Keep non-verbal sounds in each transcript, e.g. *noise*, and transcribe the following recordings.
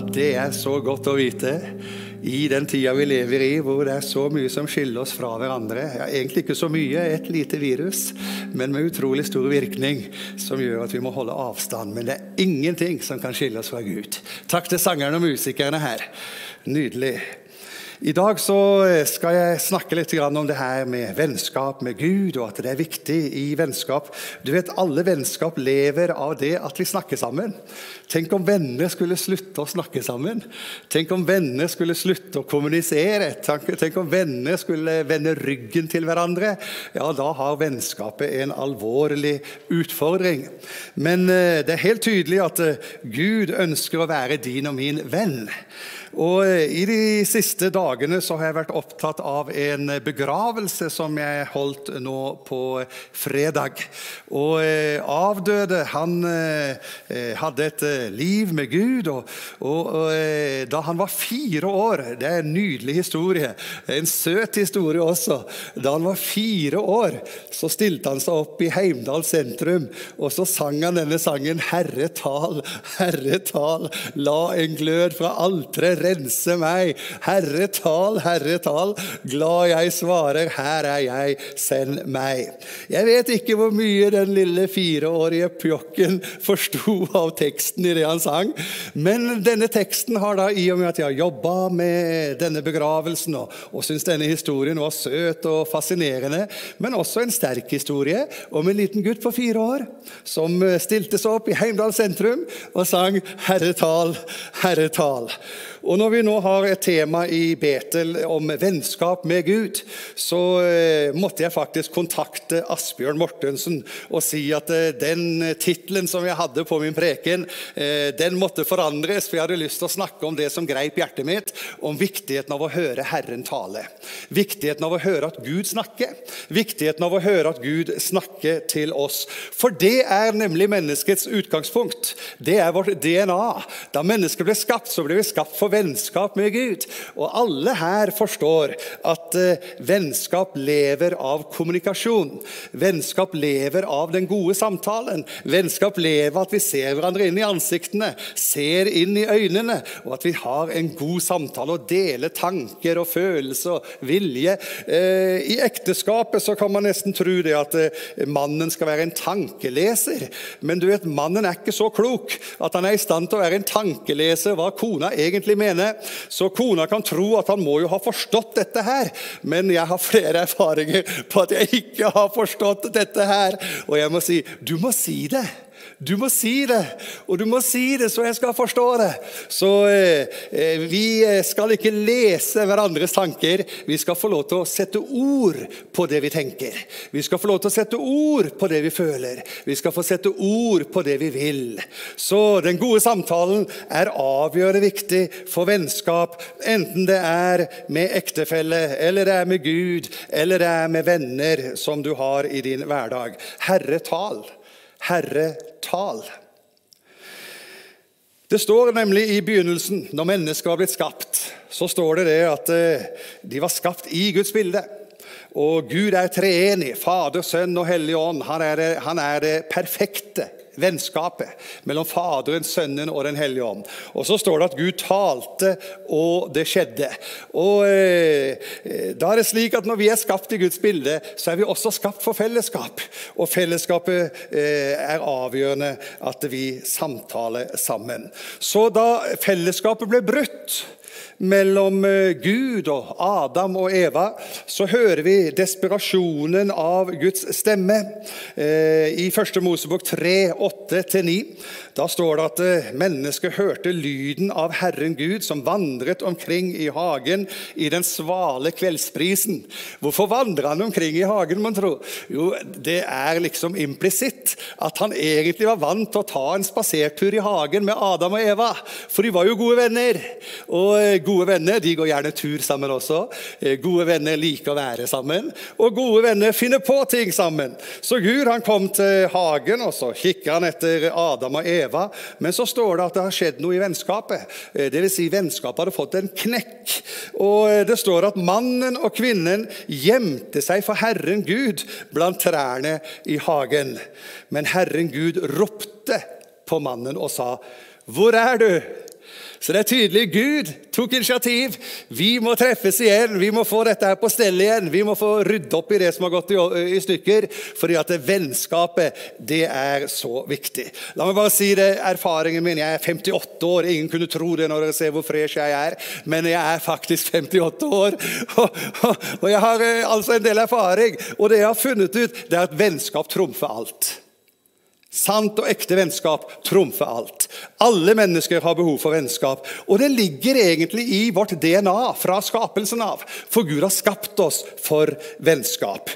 Det er så godt å vite. I den tida vi lever i, hvor det er så mye som skiller oss fra hverandre. Ja, egentlig ikke så mye, et lite virus, men med utrolig stor virkning, som gjør at vi må holde avstand. Men det er ingenting som kan skille oss fra Gud. Takk til sangerne og musikerne her. Nydelig. I dag eh, skal jeg snakke litt om det her med vennskap med Gud, og at det er viktig i vennskap. Du vet, Alle vennskap lever av det at vi snakker sammen. Tenk om venner skulle slutte å snakke sammen. Tenk om venner skulle slutte å kommunisere. Tenk om venner skulle vende ryggen til hverandre. Ja, da har vennskapet en alvorlig utfordring. Men eh, det er helt tydelig at eh, Gud ønsker å være din og min venn. Og eh, I de siste dagene så har jeg vært opptatt av en begravelse som jeg holdt nå på fredag. Og eh, avdøde han eh, hadde et liv med Gud. Og, og, og da han var fire år Det er en nydelig historie. En søt historie også. Da han var fire år, så stilte han seg opp i Heimdal sentrum, og så sang han denne sangen 'Herre tal, Herre tal, la en glød fra alteret rense meg. Herre, tal, Herre, tal. Glad jeg svarer, her er jeg, send meg. Jeg vet ikke hvor mye den lille fireårige pjokken forsto av teksten i det han sang, men denne teksten har da, i og med at jeg har jobba med denne begravelsen og, og syns denne historien var søt og fascinerende, men også en sterk historie om en liten gutt på fire år som stilte seg opp i Heimdal sentrum og sang 'Herre tal, Herre tal'. Og når vi nå har et tema i Betel om vennskap med Gud, så eh, måtte jeg faktisk kontakte Asbjørn Mortensen og si at eh, den tittelen som jeg hadde på min preken, eh, den måtte forandres, for jeg hadde lyst til å snakke om det som greip hjertet mitt, om viktigheten av å høre Herren tale. Viktigheten av å høre at Gud snakker. Viktigheten av å høre at Gud snakker til oss. For det er nemlig menneskets utgangspunkt. Det er vårt DNA. Da mennesket ble skapt, så ble vi skapt for vennskap med Gud. Og alle her forstår at uh, vennskap lever av kommunikasjon. Vennskap lever av den gode samtalen. Vennskap lever av at vi ser hverandre inn i ansiktene, ser inn i øynene, og at vi har en god samtale og deler tanker og følelser og vilje. Uh, I ekteskapet så kan man nesten tro det at uh, mannen skal være en tankeleser. Men du vet, mannen er ikke så klok at han er i stand til å være en tankeleser hva kona egentlig mener. Så kona kan tro at han må jo ha forstått dette her, men jeg har flere erfaringer på at jeg ikke har forstått dette her. Og jeg må si du må si det. Du må si det, og du må si det så jeg skal forstå det. Så eh, eh, vi skal ikke lese hverandres tanker. Vi skal få lov til å sette ord på det vi tenker. Vi skal få lov til å sette ord på det vi føler. Vi skal få sette ord på det vi vil. Så den gode samtalen er avgjørende viktig for vennskap, enten det er med ektefelle, eller det er med Gud, eller det er med venner som du har i din hverdag. Herre, tal. Herre, tal. Det står nemlig i begynnelsen, når mennesket var blitt skapt, så står det, det at eh, de var skapt i Guds bilde. Og Gud er treenig. Fader, Sønn og Hellig Ånd. Han er, det, han er det perfekte vennskapet mellom Faderen, Sønnen og Den hellige ånd. Og Så står det at Gud talte, og det skjedde. Og eh, da er det slik at Når vi er skapt i Guds bilde, så er vi også skapt for fellesskap. Og fellesskapet eh, er avgjørende at vi samtaler sammen. Så da fellesskapet ble brutt mellom eh, Gud og Adam og Eva, så hører vi desperasjonen av Guds stemme. Eh, I 1. Mosebok 3, 8-9 da står det at eh, mennesket hørte lyden av Herren Gud som vandret omkring i hagen i den svale kveldsprisen. Hvorfor vandrer han omkring i hagen, man tro? Jo, det er liksom implisitt at han egentlig var vant til å ta en spasertur i hagen med Adam og Eva. For de var jo gode venner. Og gode venner de går gjerne tur sammen også. Eh, gode venner liker å være sammen. Og gode venner finner på ting sammen. Så Gud han kom til hagen, og så kikket han etter Adam og Eva. Men så står det at det har skjedd noe i vennskapet. Det Dvs. Si vennskapet hadde fått en knekk. Og eh, Det står at mannen og kvinnen gjemte seg for Herren Gud blant trærne i hagen. Men Herren Gud ropte på mannen og sa, 'Hvor er du?' Så det er tydelig Gud tok initiativ. Vi må treffes igjen, vi må få dette her på stell igjen. Vi må få rydde opp i det som har gått i, i stykker, fordi at det vennskapet det er så viktig. La meg bare si det, erfaringen min. Jeg er 58 år. Ingen kunne tro det når dere ser hvor fresh jeg er, men jeg er faktisk 58 år. *laughs* Og, og, og jeg har eh, altså en del erfaring. Og det jeg har funnet ut, det er at vennskap trumfer alt. Sant og ekte vennskap trumfer alt. Alle mennesker har behov for vennskap. Og det ligger egentlig i vårt DNA fra skapelsen av. For Gud har skapt oss for vennskap.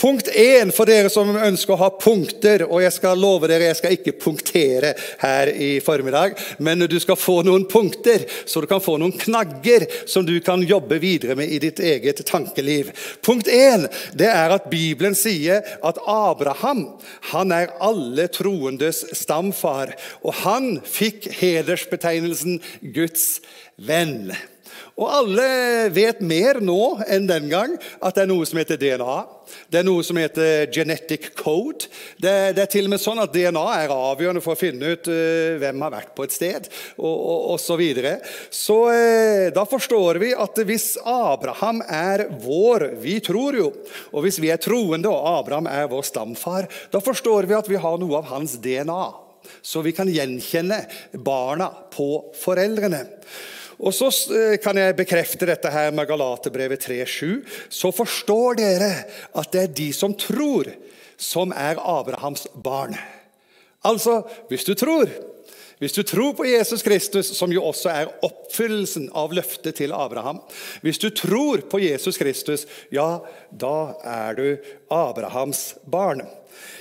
Punkt én for dere som ønsker å ha punkter, og jeg skal love dere jeg skal ikke punktere her i formiddag, men du skal få noen punkter, så du kan få noen knagger som du kan jobbe videre med i ditt eget tankeliv. Punkt én det er at Bibelen sier at Abraham han er alle troendes stamfar, og han fikk hedersbetegnelsen Guds venn. Og alle vet mer nå enn den gang at det er noe som heter DNA. Det er noe som heter genetic code. Det, det er til og med sånn at DNA er avgjørende for å finne ut uh, hvem har vært på et sted, og, og, så videre. Så uh, da forstår vi at hvis Abraham er vår Vi tror jo. Og hvis vi er troende, og Abraham er vår stamfar, da forstår vi at vi har noe av hans DNA. Så vi kan gjenkjenne barna på foreldrene. Og så eh, kan jeg bekrefte dette her med Galaterbrevet 3,7. Så forstår dere at det er de som tror, som er Abrahams barn. Altså, hvis du tror hvis du tror på Jesus Kristus, som jo også er oppfyllelsen av løftet til Abraham Hvis du tror på Jesus Kristus, ja, da er du Abrahams barn.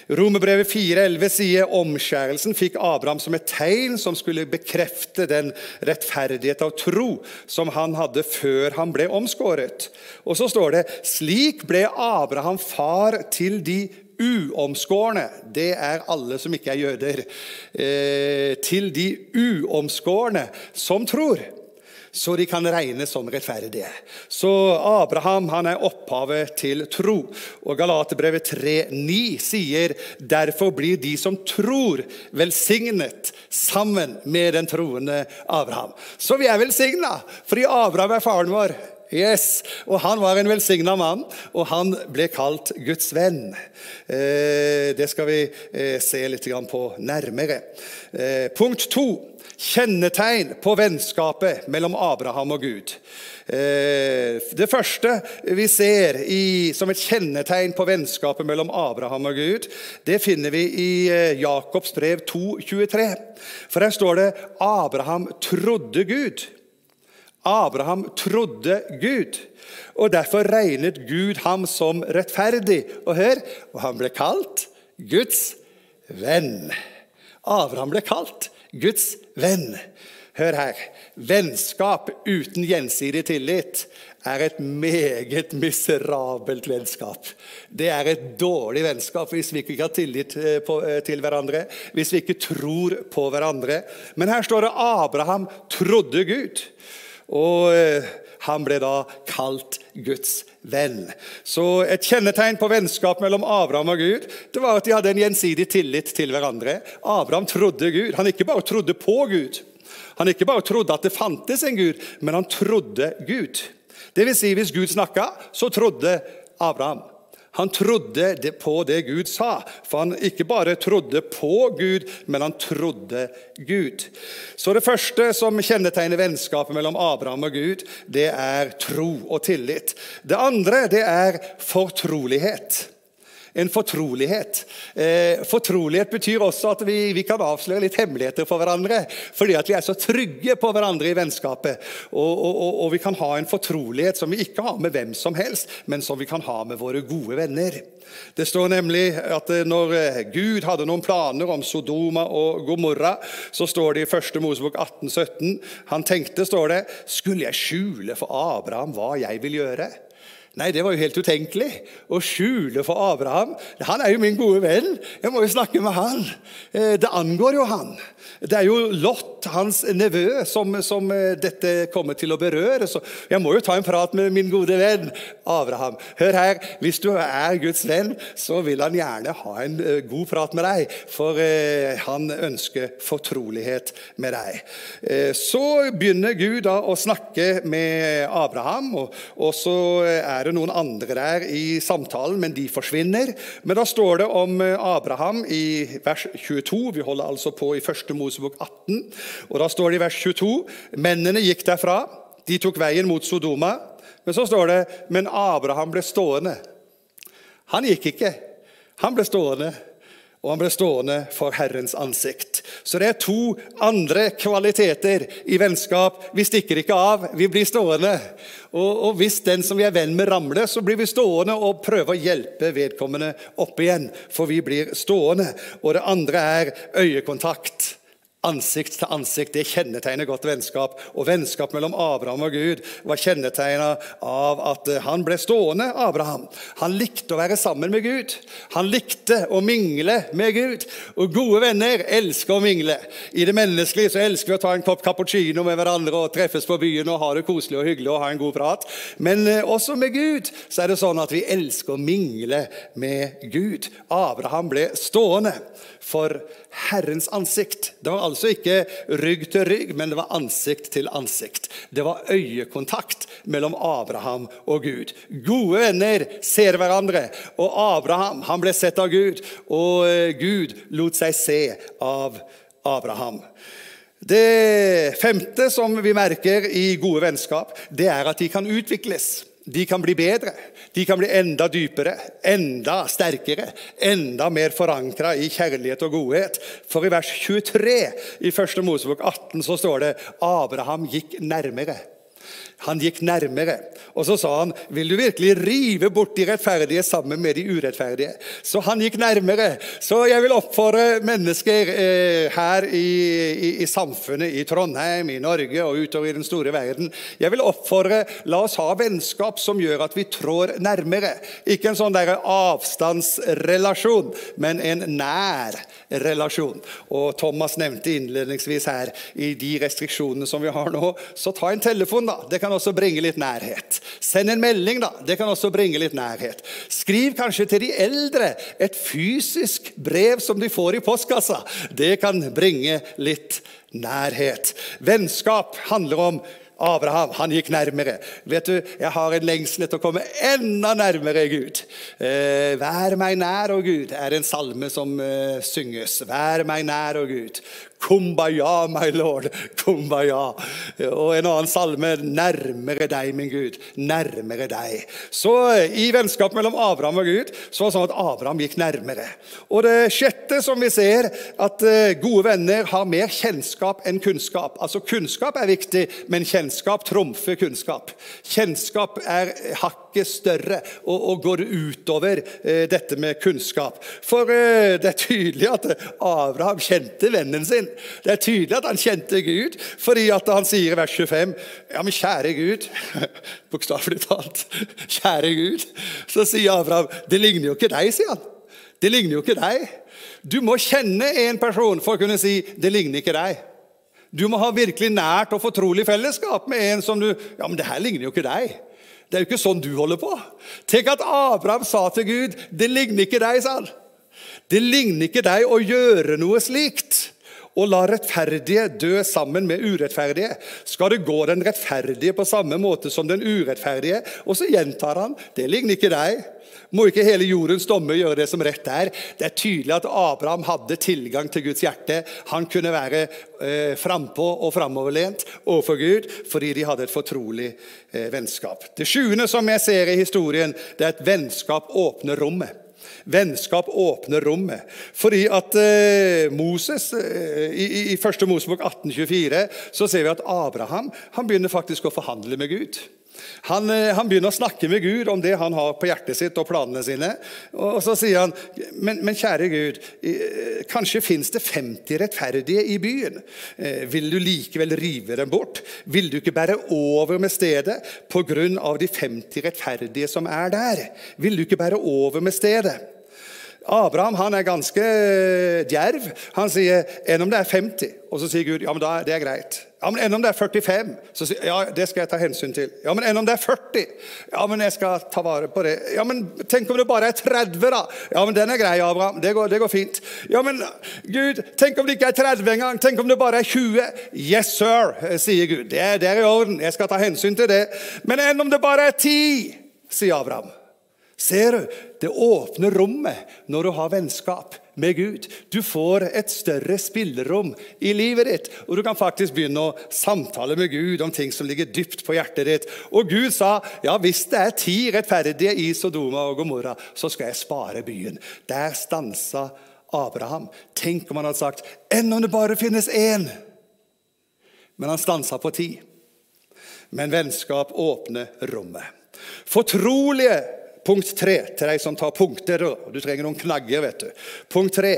Romerbrevet 4,11 sier omskjærelsen fikk Abraham som et tegn som skulle bekrefte den rettferdighet av tro som han hadde før han ble omskåret. Og så står det slik ble Abraham far til de uomskårne. Det er alle som ikke er jøder. Eh, til de uomskårne som tror så de kan regnes som rettferdige. Så Abraham han er opphavet til tro. Og Galaterbrevet 3,9 sier derfor blir de som tror, velsignet sammen med den troende Abraham. Så vi er velsigna fordi Abraham er faren vår. Yes, og Han var en velsigna mann, og han ble kalt Guds venn. Eh, det skal vi eh, se litt på nærmere. Eh, punkt to kjennetegn på vennskapet mellom Abraham og Gud. Det første vi ser i, som et kjennetegn på vennskapet mellom Abraham og Gud, det finner vi i Jakobs brev 2,23. For her står det 'Abraham trodde Gud'. Abraham trodde Gud, og derfor regnet Gud ham som rettferdig. Og hør, og han ble kalt Guds venn. Abraham ble kalt Guds venn. Hør her. Vennskap uten gjensidig tillit er et meget miserabelt vennskap. Det er et dårlig vennskap hvis vi ikke har tillit eh, eh, til hverandre, hvis vi ikke tror på hverandre. Men her står det Abraham trodde Gud. Og eh, han ble da kalt Guds venn. Så Et kjennetegn på vennskap mellom Abraham og Gud det var at de hadde en gjensidig tillit til hverandre. Abraham trodde Gud. Han ikke bare trodde på Gud. Han ikke bare trodde at det fantes en Gud, men han trodde Gud. Det vil si, hvis Gud snakka, så trodde Abraham. Han trodde på det Gud sa, for han ikke bare trodde på Gud, men han trodde Gud. Så Det første som kjennetegner vennskapet mellom Abraham og Gud, det er tro og tillit. Det andre det er fortrolighet en fortrolighet. Eh, fortrolighet betyr også at vi, vi, kan avsløre litt hemmeligheter for hverandre. Fordi at vi er så trygge på hverandre i vennskapet. Og, og, og, vi kan ha en fortrolighet som vi ikke har med hvem som helst, men som vi kan ha med våre gode venner. Det står nemlig at eh, når eh, Gud hadde noen planer om Sodoma og Gomorra, så står det i 1. Mosebok 18, 17, Han tenkte, står det, skulle jeg skjule for Abraham hva jeg vil gjøre? Nei, det var jo helt utenkelig. Å skjule for Abraham Han er jo min gode venn. Jeg må jo snakke med han. Eh, det angår jo han. Det er jo Lot, hans nevø, som, som, eh, dette kommer til å berøre. Så jeg må jo ta en prat med min gode venn Abraham. Hør her, hvis du er Guds venn, så vil han gjerne ha en uh, god prat med deg. For han ønsker fortrolighet med deg. Så begynner Gud da å snakke med Abraham, og, og, så er det noen andre der i samtalen, men de forsvinner. Men da står det om Abraham i vers 22. Vi holder altså på i første Mosebok 18. Og Da står det i vers 22 mennene gikk derfra. De tok veien mot Sodoma. Men så står det men Abraham ble stående. Han gikk ikke. Han ble stående og han ble stående for Herrens ansikt. Så det er to andre kvaliteter i vennskap. Vi stikker ikke av, vi blir stående. Og, og, hvis den som vi er venn med, ramler, så blir vi stående og prøver å hjelpe vedkommende opp igjen. For vi blir stående. Og det andre er øyekontakt. Ansikt til ansikt det kjennetegner godt vennskap. Og vennskap mellom Abraham og Gud var kjennetegna av at han ble stående. Abraham. Han likte å være sammen med Gud. Han likte å mingle med Gud. Og gode venner elsker å mingle. I det menneskelige så elsker vi å ta en kopp cappuccino med hverandre og treffes på byen og ha det koselig og hyggelig og ha en god prat. Men eh, også med Gud så er det sånn at vi elsker å mingle med Gud. Abraham ble stående for Herrens ansikt. Det var altså ikke rygg til rygg, men det var ansikt til ansikt. Det var øyekontakt mellom Abraham og Gud. Gode venner ser hverandre, og Abraham han ble sett av Gud, og eh, Gud lot seg se av Abraham. Det femte som vi merker i gode vennskap, det er at de kan utvikles. De kan bli bedre. De kan bli enda dypere, enda sterkere, enda mer forankra i kjærlighet og godhet. For i vers 23 i 1. Mosebok 18 så står det Abraham gikk nærmere. Han gikk nærmere, og så sa han, 'Vil du virkelig rive bort de rettferdige sammen med de urettferdige?' Så han gikk nærmere. Så jeg vil oppfordre mennesker eh, her i, i, i, samfunnet, i Trondheim, i Norge og utover i den store verden Jeg vil oppfordre, la oss ha vennskap som gjør at vi trår nærmere. Ikke en sånn der avstandsrelasjon, men en nær relasjon. Og Thomas nevnte innledningsvis her, i de restriksjonene som vi har nå, så ta en telefon, da. Det kan kan også bringe litt nærhet. Send en melding, da. Det kan også bringe litt nærhet. Skriv kanskje til de eldre et fysisk brev som de får i postkassa. Det kan bringe litt nærhet. Vennskap handler om Abraham han gikk nærmere. Vet du, Jeg har en lengsel etter å komme enda nærmere Gud. Eh, Vær meg nær, å Gud, er en salme som eh, synges. Vær meg nær, å Gud. Kumbaya, my lord. Kumbaya. Og en annen salme. Nærmere deg, min Gud. Nærmere deg. Så i vennskap mellom Abraham og Gud så var det sånn at Abraham gikk nærmere. Og det sjette som vi ser, at eh, gode venner har mer kjennskap enn kunnskap. Altså Kunnskap er viktig, men kjennskap trumfer kunnskap. Kjennskap er hakket større og, og går utover eh, dette med kunnskap. For eh, det er tydelig at Abraham kjente vennen sin. Det er tydelig at han kjente Gud, fordi at han sier i vers 25 Ja, men kjære Gud *laughs* Bokstavelig talt. Kjære Gud. Så sier Abraham Det ligner jo ikke deg, sier han. Det ligner jo ikke deg. Du må kjenne en person for å kunne si det ligner ikke deg. Du må ha virkelig nært og fortrolig fellesskap med en som du Ja, men det her ligner jo ikke deg. Det er jo ikke sånn du holder på. Tenk at Abraham sa til Gud, 'Det ligner ikke deg', sa han. Det ligner ikke deg å gjøre noe slikt og la rettferdige dø sammen med urettferdige. Skal det gå den rettferdige på samme måte som den urettferdige? Og så gjentar han det ligner ikke deg. Må ikke hele jordens dommer gjøre det som rett er? Det er tydelig at Abraham hadde tilgang til Guds hjerte. Han kunne være eh, frampå og framoverlent overfor Gud fordi de hadde et fortrolig eh, vennskap. Det sjuende som jeg ser i historien, det er at vennskap åpner rommet. Vennskap åpner rommet. Fordi at eh, Moses, eh, i, i 1. Mosebok 1824 så ser vi at Abraham han begynner faktisk å forhandle med Gud. Han, eh, han, begynner å snakke med Gud om det han har på hjertet sitt og planene sine. Og så sier han, men, men kjære Gud, eh, kanskje fins det 50 rettferdige i byen. Eh, vil du likevel rive dem bort? Vil du ikke bære over med stedet pga. de 50 rettferdige som er der? Vil du ikke bære over med stedet? Abraham han er ganske djerv. Han sier enn om det er 50? Og så sier Gud ja, men da, det er greit. Ja, men Enn om det er 45? Så sier ja, det skal jeg ta hensyn til. Ja, men Enn om det er 40? Ja, men jeg skal ta vare på det. Ja, men Tenk om det bare er 30, da? Ja, men den er grei, Abraham. Det går, det går fint. Ja, men Gud, tenk om det ikke er 30 engang? Tenk om det bare er 20? Yes, sir, sier Gud. Det det er i orden. Jeg skal ta hensyn til det. Men enn om det bare er 10? sier Abraham. Ser du? Det åpner rommet når du har vennskap med Gud. Du får et større spillerom i livet ditt, og du kan faktisk begynne å samtale med Gud om ting som ligger dypt på hjertet ditt. Og Gud sa ja, hvis det er ti rettferdige i Sodoma og Gomorra, så skal jeg spare byen. Der stansa Abraham. Tenk om han hadde sagt enn om det bare finnes én? Men han stansa på ti. Men vennskap åpner rommet. Fortrolige Punkt tre til de som tar punkter. Du trenger noen knagger. vet du. Punkt tre.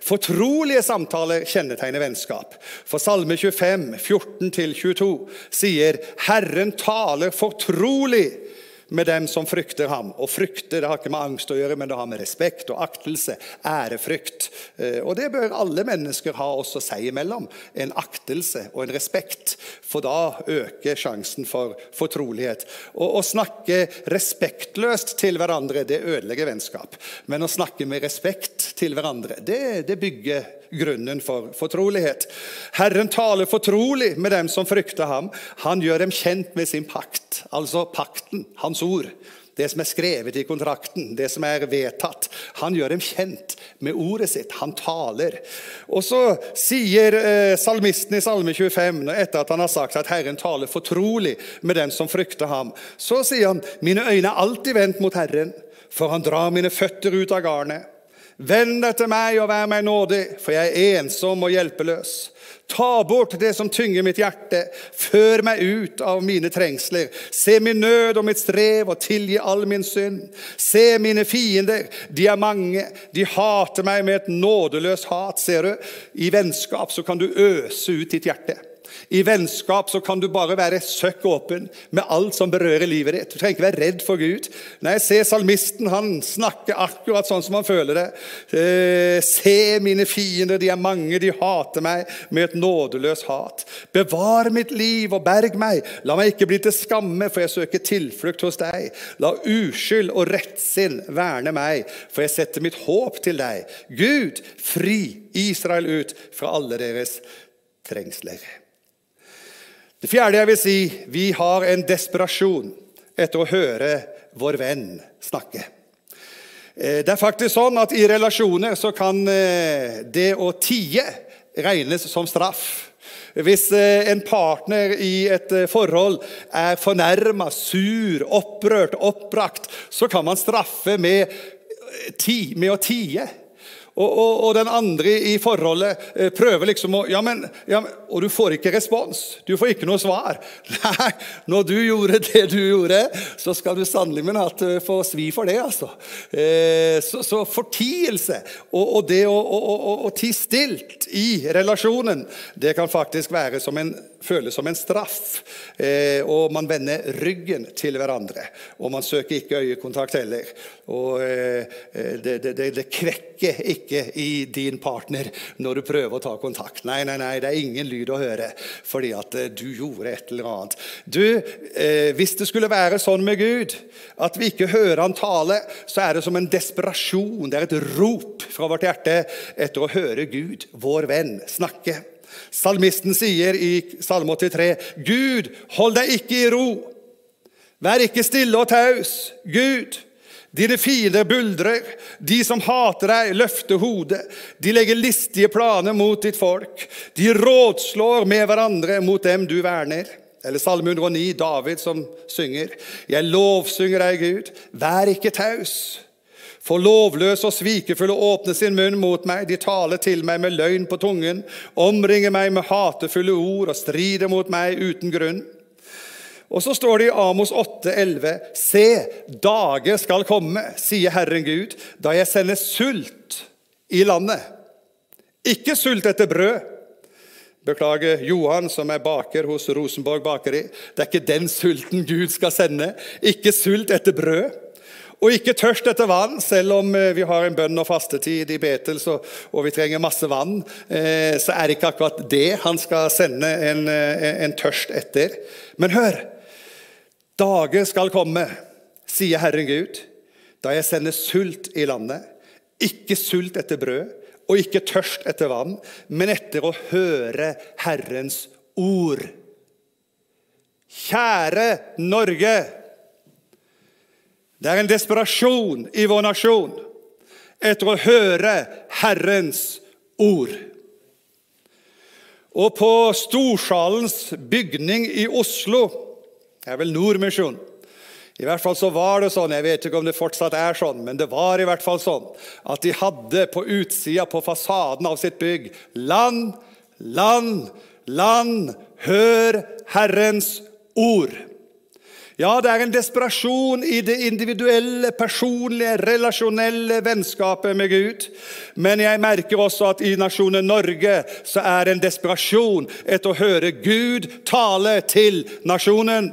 Fortrolige samtaler kjennetegner vennskap. For Salme 25, 14-22 sier 'Herren taler fortrolig' med dem som frykter ham. Og frykte det har ikke med angst å gjøre, men det har med respekt og aktelse, ærefrykt. Eh, og det bør alle mennesker ha også seg imellom. En aktelse og en respekt. For da øker sjansen for fortrolighet. Og å snakke respektløst til hverandre, det ødelegger vennskap. Men å snakke med respekt til hverandre, det, det bygger grunnen for fortrolighet. Herren taler fortrolig med dem som frykter ham. Han gjør dem kjent med sin pakt, altså pakten, hans ord. Det som er skrevet i kontrakten, det som er vedtatt. Han gjør dem kjent med ordet sitt. Han taler. Og så sier eh, salmisten i Salme 25, etter at han har sagt at Herren taler fortrolig med dem som frykter ham, så sier han mine øyne er alltid vendt mot Herren, for han drar mine føtter ut av garnet. Vend deg til meg og vær meg nådig, for jeg er ensom og hjelpeløs. Ta bort det som tynger mitt hjerte, før meg ut av mine trengsler. Se min nød og mitt strev, og tilgi all min synd. Se mine fiender, de er mange, de hater meg med et nådeløst hat. Ser du, i vennskap så kan du øse ut ditt hjerte. I vennskap så kan du bare være søkk åpen med alt som berører livet ditt. Du trenger ikke være redd for Gud. Nei, se salmisten, han snakker akkurat sånn som han føler det. Eh, se mine fiender, de er mange, de hater meg med et nådeløst hat. Bevar mitt liv og berg meg. La meg ikke bli til skamme, for jeg søker tilflukt hos deg. La uskyld og rettsinn verne meg, for jeg setter mitt håp til deg. Gud, fri Israel ut fra alle deres trengsler. Det fjerde jeg vil si, vi har en desperasjon etter å høre vår venn snakke. Eh, det er faktisk sånn at i relasjoner så kan eh, det å tie regnes som straff. Hvis eh, en partner i et forhold er fornærma, sur, opprørt, oppbrakt, så kan man straffe med, med å tie. Og, og, og, den andre i forholdet eh, prøver liksom å ja men, ja, men, Og du får ikke respons. Du får ikke noe svar. *laughs* Nei, når du gjorde det du gjorde, så skal du sannelig min hatt eh, få svi for det, altså. Eh, så, så, fortielse og, og det å, å, å, ti stilt i relasjonen, det kan faktisk være som en føles som en straff. Eh, og man vender ryggen til hverandre. Og man søker ikke øyekontakt heller. Og eh, det, det, det, det, kvekker ikke i din partner når du prøver å ta kontakt. Nei, nei, nei, det er ingen lyd å høre fordi at eh, du gjorde et eller annet. Du, eh, hvis det skulle være sånn med Gud at vi ikke hører han tale, så er det som en desperasjon. Det er et rop fra vårt hjerte etter å høre Gud, vår venn, snakke. Salmisten sier i Salme 83.: Gud, hold deg ikke i ro. Vær ikke stille og taus. Gud, dine fiender buldrer. De som hater deg, løfter hodet. De legger listige planer mot ditt folk. De rådslår med hverandre mot dem du verner. Eller Salme 109, David som synger. Jeg lovsynger deg, Gud. Vær ikke taus. For lovløse og svikefulle åpner sin munn mot meg, de taler til meg med løgn på tungen, omringer meg med hatefulle ord og strider mot meg uten grunn. Og så står det i Amos 8, 11, Se, dager skal komme, sier Herren Gud, da jeg sender sult i landet. Ikke sult etter brød. Beklager Johan, som er baker hos Rosenborg bakeri. Det er ikke den sulten Gud skal sende. Ikke sult etter brød. Og ikke tørst etter vann, selv om eh, vi har en bønn- og fastetid i Betel og vi trenger masse vann. Eh, så er det ikke akkurat det han skal sende en, eh, en tørst etter. Men hør! Dager skal komme, sier Herren Gud, da jeg sender sult i landet. Ikke sult etter brød og ikke tørst etter vann, men etter å høre Herrens ord. Kjære Norge! Det er en desperasjon i vår nasjon etter å høre Herrens ord. Og på Storsalens bygning i Oslo Det er vel Nordmisjon. I hvert fall så var det sånn, jeg vet ikke om det fortsatt er sånn, men det var i hvert fall sånn at de hadde på utsida, på fasaden av sitt bygg, land, land, land, hør Herrens ord. Ja, det er en desperasjon i det individuelle, personlige, relasjonelle vennskapet med Gud. Men jeg merker også at i nasjonen Norge så er det en desperasjon etter å høre Gud tale til nasjonen.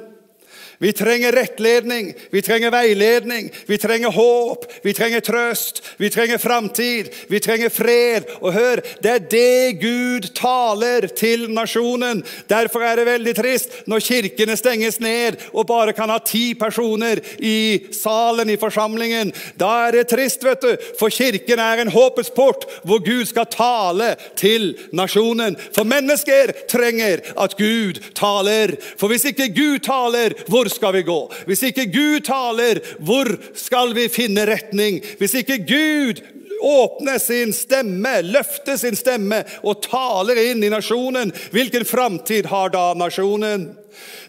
Vi trenger rettledning, vi trenger veiledning, vi trenger håp, vi trenger trøst, vi trenger framtid, vi trenger fred. Og hør, det er det Gud taler til nasjonen. Derfor er det veldig trist når kirkene stenges ned og bare kan ha ti personer i salen i forsamlingen. Da er det trist, vet du, for kirken er en håpets port hvor Gud skal tale til nasjonen. For mennesker trenger at Gud taler. For hvis ikke Gud taler, hvor skal vi gå? Hvis ikke Gud taler, hvor skal vi finne retning? Hvis ikke Gud åpner sin stemme, løfter sin stemme og taler inn i nasjonen, hvilken framtid har da nasjonen?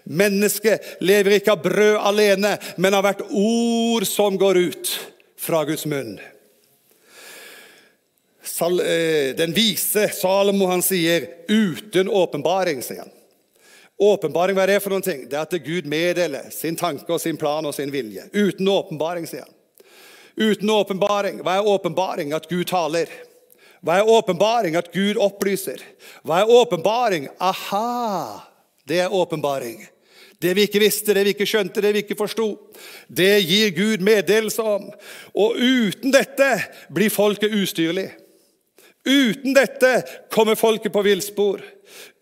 Mennesket lever ikke av brød alene, men av hvert ord som går ut fra Guds munn. Eh, den vise Salomo han sier 'uten åpenbaring', sier han. Åpenbaring, hva er det for noen ting? Det er at Gud meddeler sin tanke og sin plan og sin vilje. Uten åpenbaring, sier han. Uten åpenbaring. Hva er åpenbaring? At Gud taler. Hva er åpenbaring? At Gud opplyser. Hva er åpenbaring? Aha! Det er åpenbaring. Det vi ikke visste, det vi ikke skjønte, det vi ikke forsto. Det gir Gud meddelelse om. Og uten dette blir folket ustyrlig. Uten dette kommer folket på villspor.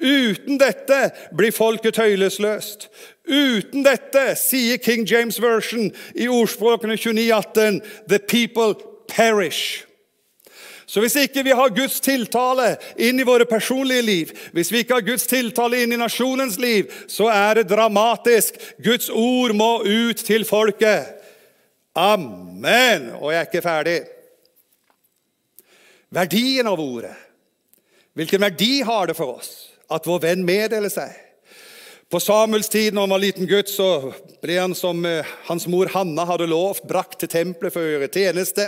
Uten dette blir folket tøylesløst. Uten dette, sier King James Version i ordspråkene 2918, 'The people perish'. Så hvis ikke vi har Guds tiltale inn i våre personlige liv, hvis vi ikke har Guds tiltale inn i nasjonens liv, så er det dramatisk. Guds ord må ut til folket. Amen. Og jeg er ikke ferdig. Verdien av ordet. Hvilken verdi har det for oss at vår venn meddeler seg? På Samuels tid, når han var liten gutt, så ble han som eh, hans mor Hanna hadde lovt, brakt til tempelet for å gjøre tjeneste.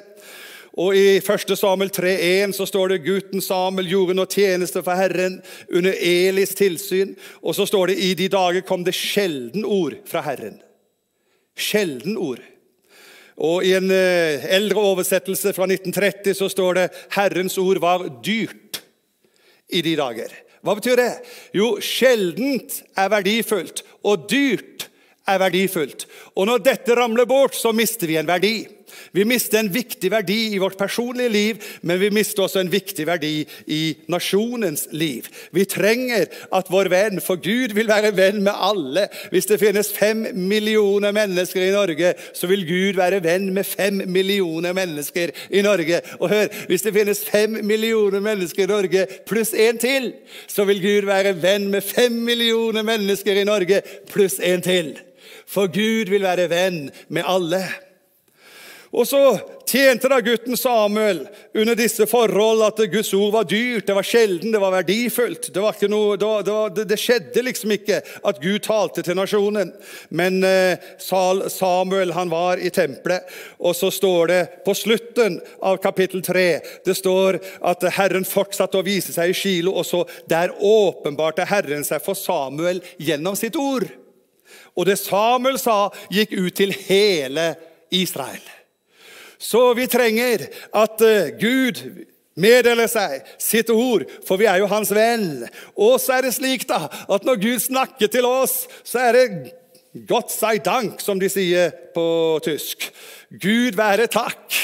Og I 1. Samuel 3,1 så står det gutten Samuel gjorde noe tjeneste for Herren under Elis tilsyn. Og så står det i de dager kom det sjelden ord fra Herren. Sjelden ord. Og I en eh, eldre oversettelse fra 1930 så står det 'Herrens ord var dyrt i de dager'. Hva betyr det? Jo, sjeldent er verdifullt, og dyrt er verdifullt. Og når dette ramler bort, så mister vi en verdi. Vi mister en viktig verdi i vårt personlige liv, men vi mister også en viktig verdi i nasjonens liv. Vi trenger at vår venn, for Gud vil være venn med alle. Hvis det finnes fem millioner mennesker i Norge, så vil Gud være venn med fem millioner mennesker i Norge. Og hør, hvis det finnes fem millioner mennesker i Norge pluss en til, så vil Gud være venn med fem millioner mennesker i Norge pluss en til. For Gud vil være venn med alle. Og så tjente da gutten Samuel under disse forhold at Guds ord var dyrt, det var sjelden, det var verdifullt. Det, var noe, det, det, det, skjedde liksom ikke at Gud talte til nasjonen. Men eh, Samuel han var i tempelet, og så står det på slutten av kapittel 3 det står at Herren fortsatte å vise seg i Kilo, og så der åpenbarte Herren seg for Samuel gjennom sitt ord. Og det Samuel sa, gikk ut til hele Israel. Så vi trenger at eh, Gud meddeler seg sitt ord, for vi er jo hans venn. Og så er det slik da, at når Gud snakker til oss, så er det Gott sei dank, som de sier på tysk. Gud være takk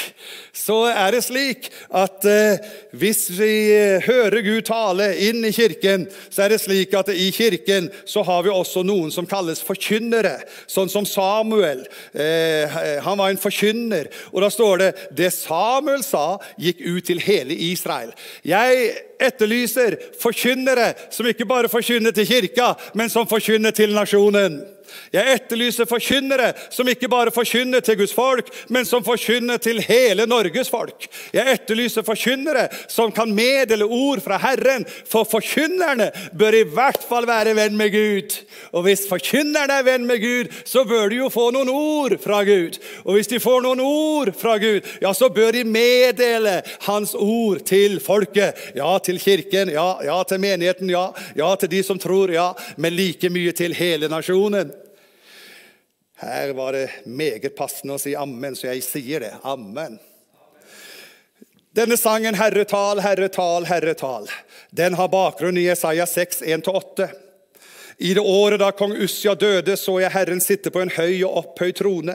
så er det slik at eh, hvis vi eh, hører Gud tale inn i kirken, så er det slik at i kirken så har vi også noen som kalles forkynnere, sånn som Samuel. Eh, han var en forkynner. Og da står det det Samuel sa, gikk ut til hele Israel. Jeg etterlyser forkynnere som ikke bare forkynner til kirka, men som forkynner til nasjonen. Jeg etterlyser forkynnere som ikke bare forkynner til Guds folk, men som forkynner til hele Norges folk. Jeg etterlyser forkynnere som kan meddele ord fra Herren, for forkynnerne bør i hvert fall være venn med Gud. Og hvis forkynnerne er venn med Gud, så bør de jo få noen ord fra Gud. Og hvis de får noen ord fra Gud, ja, så bør de meddele Hans ord til folket. Ja, til kirken, ja, ja til menigheten, ja, ja til de som tror, ja, men like mye til hele nasjonen. Her var det meget passende å si ammen, så jeg sier det. Amen. Denne sangen 'Herretal, herretal, Herre tal, Herre tal', den har bakgrunn i Jesaja 6, 1-8. I det året da kong Ussia døde, så jeg Herren sitte på en høy og opphøyd trone,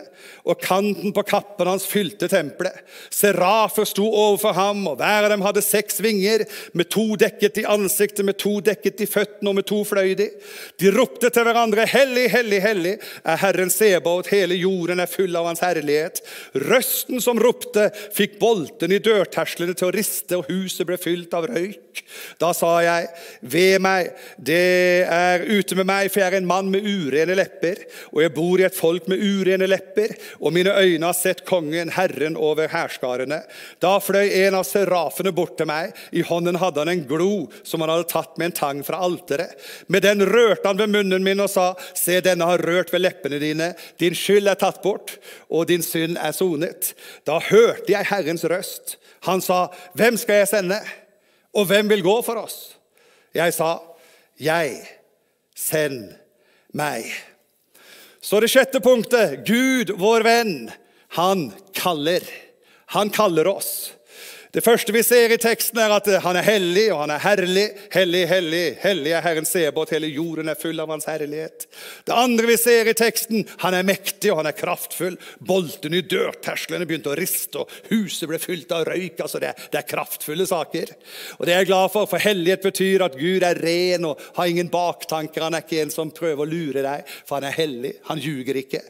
og kanten på kappen hans fylte tempelet. Serafer sto overfor ham, og hver av dem hadde seks vinger, med to dekket i ansiktet, med to dekket i føttene og med to fløy de. De ropte til hverandre, Hellig, hellig, hellig er Herren Sebaot, hele jorden er full av hans herlighet. Røsten som ropte, fikk bolten i dørterslene til å riste, og huset ble fylt av røyk. Da sa jeg, ved meg, det er ute med meg, for jeg er en mann med urene lepper, og jeg bor i et folk med urene lepper, og mine øyne har sett kongen, Herren over hærskarene. Da fløy en av serafene bort til meg, i hånden hadde han en glo som han hadde tatt med en tang fra alteret. Med den rørte han ved munnen min og sa, se, denne har rørt ved leppene dine, din skyld er tatt bort, og din synd er sonet. Da hørte jeg Herrens røst. Han sa, hvem skal jeg sende, og hvem vil gå for oss? Jeg sa, jeg send meg. Så det sjette punktet Gud, vår venn, han kaller. Han kaller oss. Det første vi ser i teksten, er at han er hellig og han er herlig. Hellig, hellig, hellig er Herren Sebot. Hele jorden er full av hans herlighet. Det andre vi ser i teksten, han er mektig og han er kraftfull. Boltene i dørtersklene begynte å riste, og huset ble fylt av røyk. altså det, det, er kraftfulle saker. Og Det er jeg glad for, for hellighet betyr at Gud er ren og har ingen baktanker. Han er ikke en som prøver å lure deg, for han er hellig. Han ljuger ikke.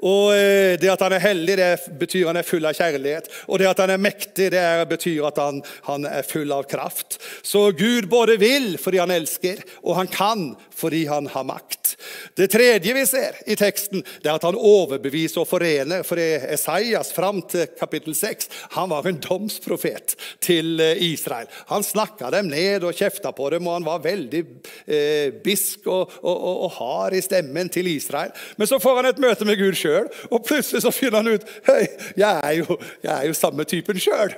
Og eh, Det at han er hellig, det betyr han er full av kjærlighet. Og det at han er mektig, det betyr betyr at han, han, er full av kraft. Så Gud både vil fordi han elsker, og han kan fordi han har makt. Det tredje vi ser i teksten, det er at han overbeviser og forener. For Esaias fram til kapittel 6 han var en domsprofet til eh, Israel. Han snakka dem ned og kjefta på dem, og han var veldig eh, bisk og, og, og, og, hard i stemmen til Israel. Men så får han et møte med Gud sjøl, og plutselig så finner han ut Hei, jeg er jo, jeg er jo samme typen sjøl.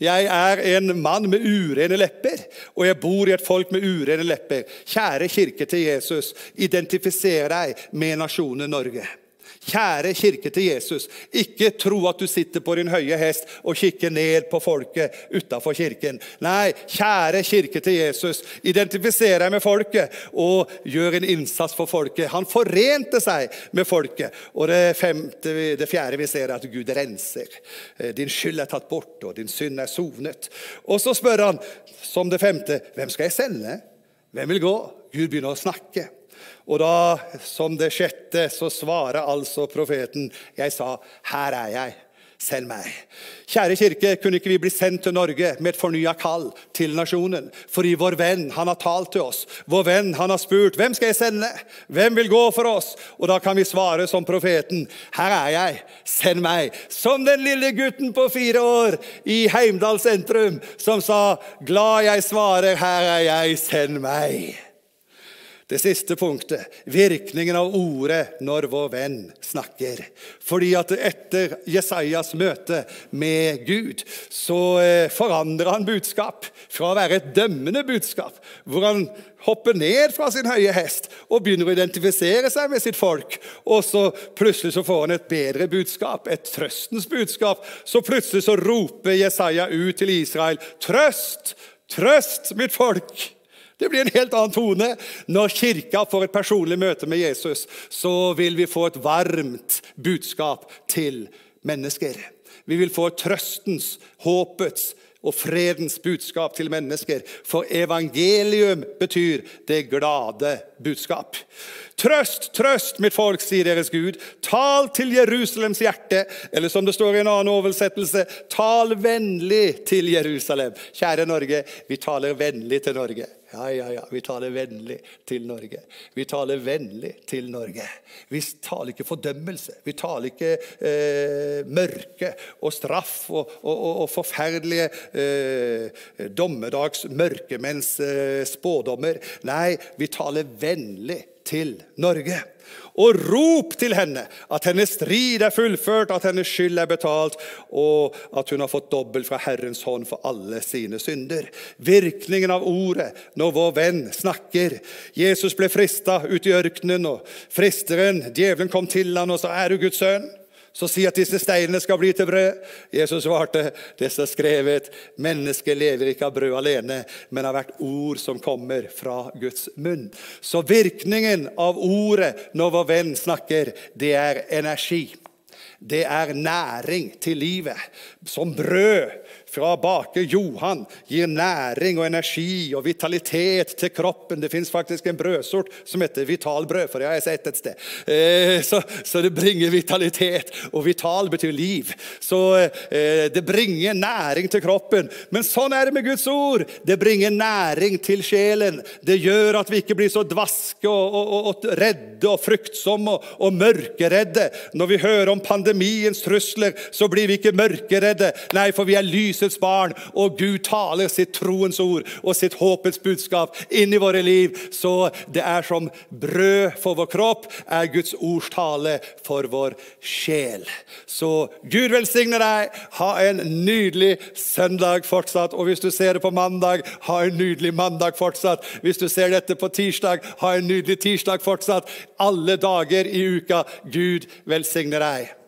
Jeg er en mann med urene lepper, og jeg bor i et folk med urene lepper. Kjære kirke til Jesus, identifiser deg med nasjonen Norge. Kjære kirke til Jesus, ikke tro at du sitter på din høye hest og kikker ned på folket utafor kirken. Nei, kjære kirke til Jesus, identifiser deg med folket og gjør en innsats for folket. Han forente seg med folket. Og det, femte, det fjerde vi ser, er at Gud renser. Eh, din skyld er tatt bort, og din synd er sonet. Og så spør han, som det femte, hvem skal jeg sende? Hvem vil gå? Gud begynner å snakke. Og da, som det sjette, så svarer altså profeten, 'Jeg sa, her er jeg. Send meg.' Kjære kirke, kunne ikke vi bli sendt til Norge med et fornya kall til nasjonen? Fordi vår venn, han har talt til oss. Vår venn, han har spurt, 'Hvem skal jeg sende? Hvem vil gå for oss?' Og da kan vi svare som profeten, 'Her er jeg. Send meg.' Som den lille gutten på fire år i Heimdal sentrum som sa, 'Glad jeg svarer, her er jeg. Send meg.' Det siste punktet virkningen av ordet når vår venn snakker. Fordi at etter Jesajas møte med Gud, så eh, forandrer han budskap. Fra å være et dømmende budskap, hvor han hopper ned fra sin høye hest og begynner å identifisere seg med sitt folk. Og så plutselig så får han et bedre budskap, et trøstens budskap. Så plutselig så roper Jesaja ut til Israel, trøst, trøst mitt folk. Det blir en helt annen tone. Når Kirka får et personlig møte med Jesus, så vil vi få et varmt budskap til mennesker. Vi vil få trøstens, håpets og fredens budskap til mennesker. For evangelium betyr det glade budskap. Trøst, trøst, mitt folk, sier deres Gud. Tal til Jerusalems hjerte. Eller som det står i en annen oversettelse, tal vennlig til Jerusalem. Kjære Norge, vi taler vennlig til Norge. Ja, ja, ja, vi taler vennlig til Norge. Vi taler vennlig til Norge. Vi taler ikke fordømmelse. Vi taler ikke eh, mørke og straff og, og, og, og forferdelige eh, dommedags mørkemenns eh, spådommer. Nei, vi taler vennlig til Norge. Og rop til henne at hennes strid er fullført, at hennes skyld er betalt, og at hun har fått dobbelt fra Herrens hånd for alle sine synder. Virkningen av ordet når vår venn snakker. Jesus ble frista ute i ørkenen, og fristeren, djevelen, kom til han og sa, 'Er du Guds sønn?' Så si at disse steinene skal bli til brød. Jesus svarte, det står skrevet, mennesket lever ikke av brød alene, men av hvert ord som kommer fra Guds munn. Så virkningen av ordet når vår venn snakker, det er energi. Det er næring til livet. Som brød fra baker Johan gir næring og energi og vitalitet til kroppen. Det fins faktisk en brødsort som heter vitalbrød, for det har jeg sett et sted. Eh, så, så, det bringer vitalitet, og vital betyr liv. Så eh, det bringer næring til kroppen. Men sånn er det med Guds ord. Det bringer næring til sjelen. Det gjør at vi ikke blir så dvaske og, og, og redde og fryktsomme og, og mørkeredde. Når vi hører om pandemiens trusler, så blir vi ikke mørkeredde. Nei, for vi er lyset lysets barn, og Gud taler sitt troens ord og sitt håpets budskap inn i våre liv. Så det er som brød for vår kropp, er Guds ords tale for vår sjel. Så Gud velsigne deg. Ha en nydelig søndag fortsatt. Og hvis du ser det på mandag, ha en nydelig mandag fortsatt. Hvis du ser dette på tirsdag, ha en nydelig tirsdag fortsatt. Alle dager i uka. Gud velsigne deg.